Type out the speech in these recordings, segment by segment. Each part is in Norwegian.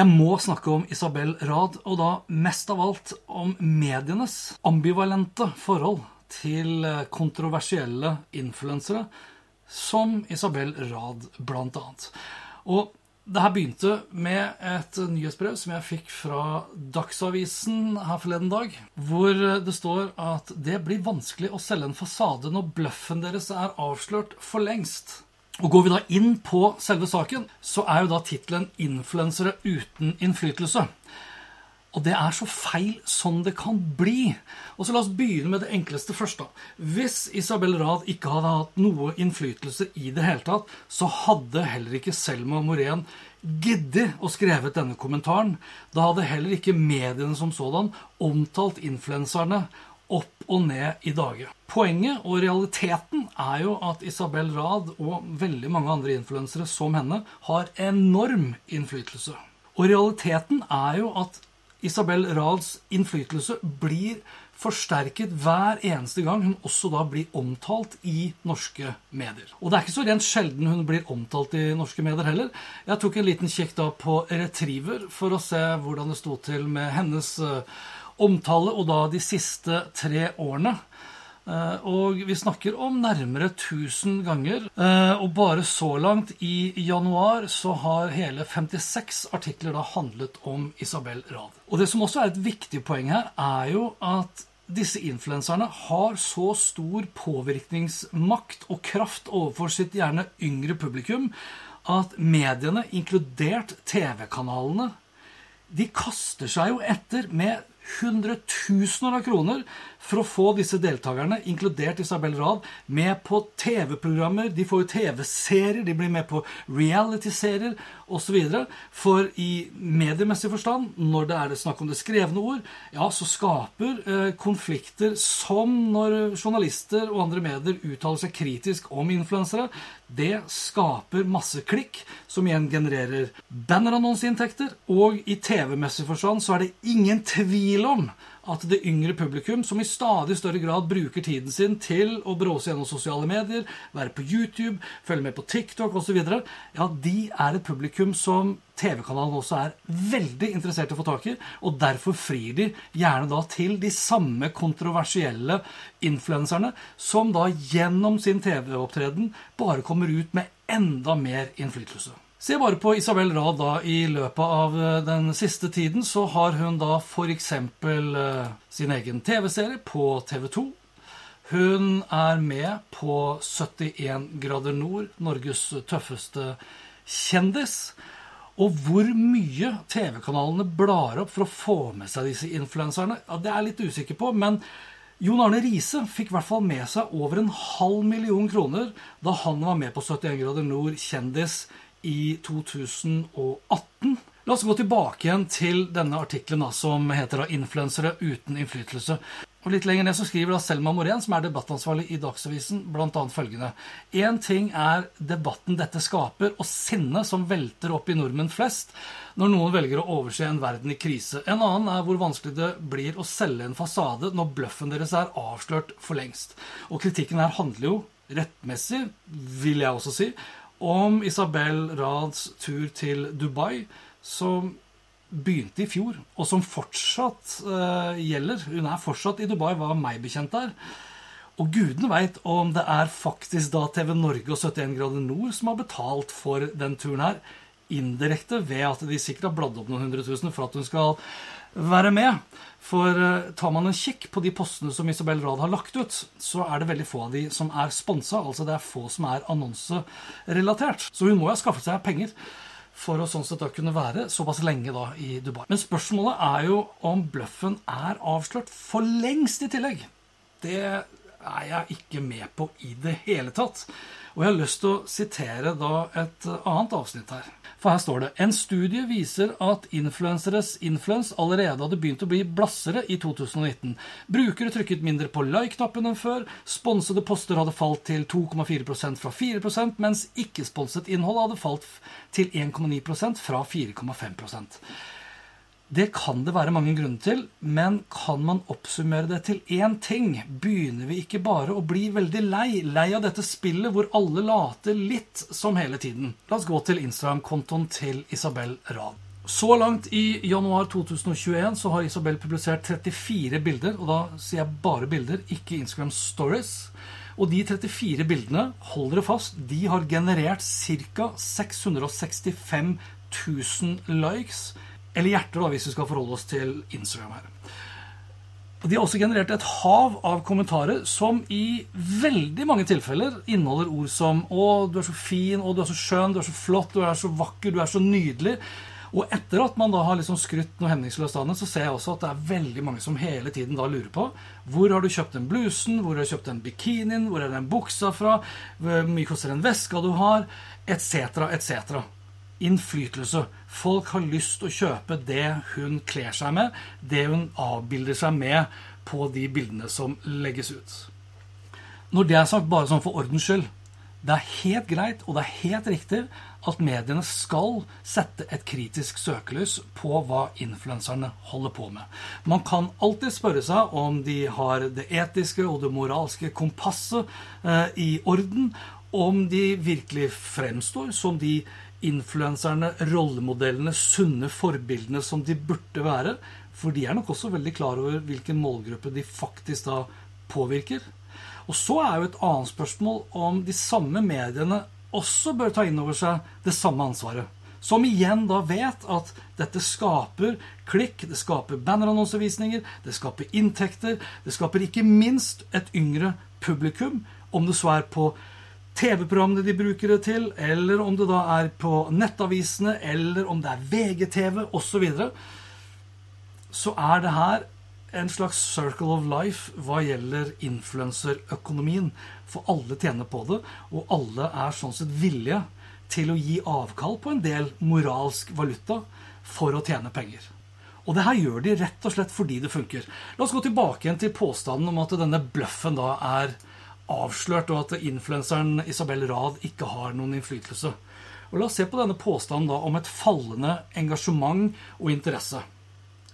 Jeg må snakke om Isabel Rad, og da mest av alt om medienes ambivalente forhold til eh, kontroversielle influensere, som Isabel Rad blant annet. Og det her begynte med et nyhetsbrev som jeg fikk fra Dagsavisen her forleden dag, hvor det står at det blir vanskelig å selge en fasade når bløffen deres er avslørt for lengst. Og Går vi da inn på selve saken, så er jo da tittelen 'Influensere uten innflytelse'. Og det er så feil som det kan bli. Og så La oss begynne med det enkleste først. da. Hvis Isabel Rad ikke hadde hatt noe innflytelse i det hele tatt, så hadde heller ikke Selma Morén giddet å skrevet denne kommentaren. Da hadde heller ikke mediene som sådan omtalt influenserne opp og ned i dage. Poenget og realiteten er jo at Isabel Rad og veldig mange andre influensere som henne har enorm innflytelse. Og realiteten er jo at Isabel Rads innflytelse blir forsterket hver eneste gang hun også da blir omtalt i norske medier. Og det er ikke så rent sjelden hun blir omtalt i norske medier heller. Jeg tok en liten kikk da på Retriever for å se hvordan det sto til med hennes uh, omtale, og da de siste tre årene. Uh, og vi snakker om nærmere 1000 ganger. Uh, og bare så langt i januar så har hele 56 artikler da handlet om Isabel Rad. Og det som også er et viktig poeng her, er jo at disse influenserne har så stor påvirkningsmakt og kraft overfor sitt gjerne yngre publikum at mediene, inkludert TV-kanalene, de kaster seg jo etter med hundretusener av kroner for å få disse deltakerne, inkludert Isabel Rad, med på TV-programmer. De får jo TV-serier, de blir med på reality-serier osv. For i mediemessig forstand, når det er snakk om det skrevne ord, ja, så skaper eh, konflikter som når journalister og andre medier uttaler seg kritisk om influensere. Det skaper masse klikk, som igjen genererer bannerannonseinntekter. Og i TV-messig forstand så er det ingen tvil om at det yngre publikum, som i stadig større grad bruker tiden sin til å bråse gjennom sosiale medier, være på YouTube, følge med på TikTok osv., ja, de er et publikum som TV-kanalen også er veldig interessert i å få tak i, og derfor frir de gjerne da til de samme kontroversielle influenserne, som da gjennom sin TV-opptreden bare kommer ut med enda mer innflytelse. Se bare på Isabel Rad da. I løpet av eh, den siste tiden så har hun da f.eks. Uh, sin egen TV-serie på TV 2. Hun er med på 71 grader nord, Norges tøffeste kjendis. Og hvor mye TV-kanalene blar opp for å få med seg disse influenserne, ja, det er jeg litt usikker på. Men Jon Arne Riise fikk i hvert fall med seg over en halv million kroner da han var med på 71 grader nord, kjendis, i 2018. La oss gå tilbake igjen til denne artikkelen som heter 'Influensere uten innflytelse'. Og Litt lenger ned så skriver da Selma Morén, som er debattansvarlig i Dagsavisen, bl.a. følgende. Én ting er debatten dette skaper, og sinnet som velter opp i nordmenn flest når noen velger å overse en verden i krise. En annen er hvor vanskelig det blir å selge en fasade når bløffen deres er avslørt for lengst. Og kritikken her handler jo rettmessig, vil jeg også si, om Isabel Rads tur til Dubai, som begynte i fjor, og som fortsatt uh, gjelder. Hun er fortsatt i Dubai, var meg bekjent der. Og gudene veit om det er faktisk da TV Norge og 71 grader nord som har betalt for den turen her. Indirekte ved at de sikkert har bladd opp noen hundre tusen for at hun skal være med. For uh, tar man en kikk på de postene som Isabel Rad har lagt ut, så er det veldig få av de som er sponsa. Altså det er få som er annonserelatert. Så hun må jo ha skaffet seg penger for å sånn sett da kunne være såpass lenge da i Dubai. Men spørsmålet er jo om bløffen er avslørt for lengst i tillegg. Det er jeg ikke med på i det hele tatt. Og jeg har lyst til å sitere da et annet avsnitt her. For her står det en studie viser at influenseres influens allerede hadde begynt å bli blassere i 2019. Brukere trykket mindre på like-knappen enn før. Sponsede poster hadde falt til 2,4% fra 4% mens ikke-sponset innhold hadde falt til 1,9% fra 4,5 det kan det være mange grunner til, men kan man oppsummere det til én ting? Begynner vi ikke bare å bli veldig lei? Lei av dette spillet hvor alle later litt som hele tiden? La oss gå til Instagram-kontoen til Isabel Rad. Så langt i januar 2021 så har Isabel publisert 34 bilder, og da sier jeg bare bilder, ikke Instagram Stories. Og de 34 bildene, hold dere fast, de har generert ca. 665 000 likes eller hjerter, da, hvis vi skal forholde oss til Instagram her. De har også generert et hav av kommentarer som i veldig mange tilfeller inneholder ord som 'Å, du er så fin. Å, du er så skjønn. Du er så flott. Du er så vakker. Du er så nydelig'. Og etter at man da har liksom skrytt noe hemningsløst av den, så ser jeg også at det er veldig mange som hele tiden da lurer på hvor har du kjøpt den blusen, hvor har du kjøpt den bikinien, hvor er den buksa fra, hvor mye koster den veska du har, etc., etc innflytelse. Folk har lyst til å kjøpe det hun kler seg med, det hun avbilder seg med på de bildene som legges ut. Når det er sagt, bare sånn for ordens skyld Det er helt greit og det er helt riktig at mediene skal sette et kritisk søkelys på hva influenserne holder på med. Man kan alltid spørre seg om de har det etiske og det moralske kompasset eh, i orden, om de virkelig fremstår som de influenserne, rollemodellene, sunne forbildene som de burde være. For de er nok også veldig klar over hvilken målgruppe de faktisk da påvirker. Og så er jo et annet spørsmål om de samme mediene også bør ta inn over seg det samme ansvaret. Som igjen da vet at dette skaper klikk, det skaper bannerannonsevisninger, det skaper inntekter, det skaper ikke minst et yngre publikum, om det så er på TV-programmene de bruker det til, eller om det da er på nettavisene, eller om det er VGTV osv., så, videre, så er det her en slags circle of life hva gjelder influenserøkonomien. For alle tjener på det, og alle er sånn sett villige til å gi avkall på en del moralsk valuta for å tjene penger. Og det her gjør de rett og slett fordi det funker. La oss gå tilbake igjen til påstanden om at denne bløffen da er avslørt, og at influenseren Isabel Rad ikke har noen innflytelse. Og La oss se på denne påstanden da om et fallende engasjement og interesse.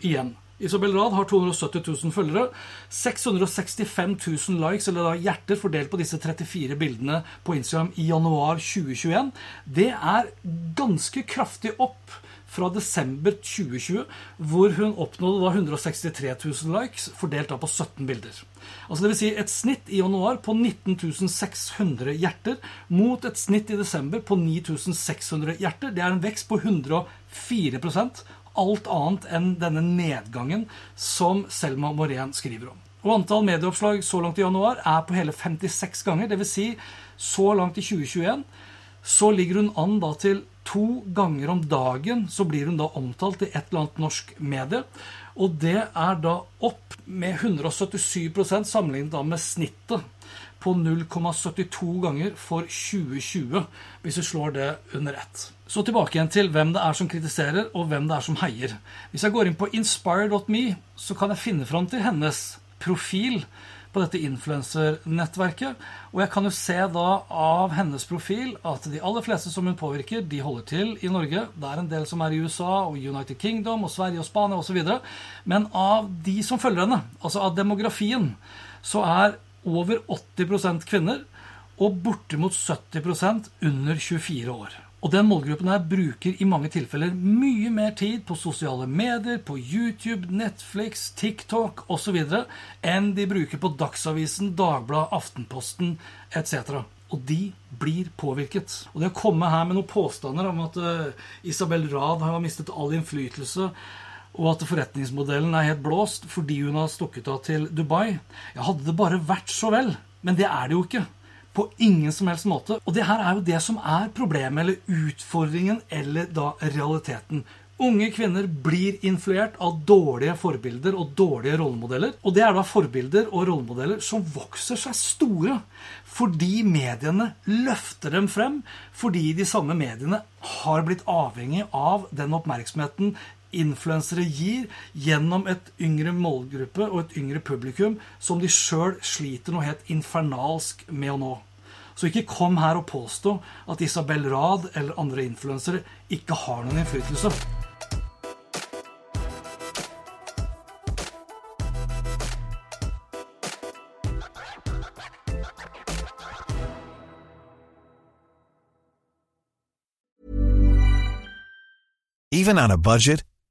Igjen. Isabel Rad har 270 000 følgere. 665 000 likes, eller da hjerter, fordelt på disse 34 bildene på Instagram i januar 2021. Det er ganske kraftig opp fra desember 2020, hvor hun oppnådde da 163 000 likes, fordelt da på 17 bilder. Altså vil si et snitt i januar på 19.600 hjerter, mot et snitt i desember på 9600 hjerter. Det er en vekst på 104% alt annet enn denne nedgangen som Selma Morén skriver om. Og Antall medieoppslag så langt i januar er på hele 56 ganger. Dvs. Si, så langt i 2021 så ligger hun an da til to ganger om dagen så blir hun da omtalt i et eller annet norsk medie. Og det er da opp med 177 sammenlignet da med snittet på 0,72 ganger for 2020, hvis vi slår det under ett. Så tilbake igjen til hvem det er som kritiserer, og hvem det er som heier. Hvis jeg går inn på inspire.me, så kan jeg finne fram til hennes profil på dette influensernettverket. Og jeg kan jo se da av hennes profil at de aller fleste som hun påvirker, de holder til i Norge. Det er en del som er i USA og United Kingdom og Sverige og Spania osv. Men av de som følger henne, altså av demografien, så er over 80% kvinner og bortimot 70% under 24 år. Og den målgruppen her bruker i mange tilfeller mye mer tid på sosiale medier, på YouTube, Netflix, TikTok osv. enn de bruker på Dagsavisen, Dagbladet, Aftenposten etc. Og de blir påvirket. Og det å komme her med noen påstander om at uh, Isabel Rad har mistet all innflytelse, og at forretningsmodellen er helt blåst fordi hun har stukket av til Dubai Ja, hadde det bare vært så vel. Men det er det jo ikke. På ingen som helst måte. Og det her er jo det som er problemet, eller utfordringen, eller da realiteten. Unge kvinner blir influert av dårlige forbilder og dårlige rollemodeller. Og det er da forbilder og rollemodeller som vokser seg store fordi mediene løfter dem frem, fordi de samme mediene har blitt avhengig av den oppmerksomheten influensere gir gjennom et yngre målgruppe og et yngre publikum som de sjøl sliter noe helt infernalsk med å nå. Så ikke kom her og påstå at Isabel Rad eller andre influensere ikke har noen innflytelse. Even on a budget,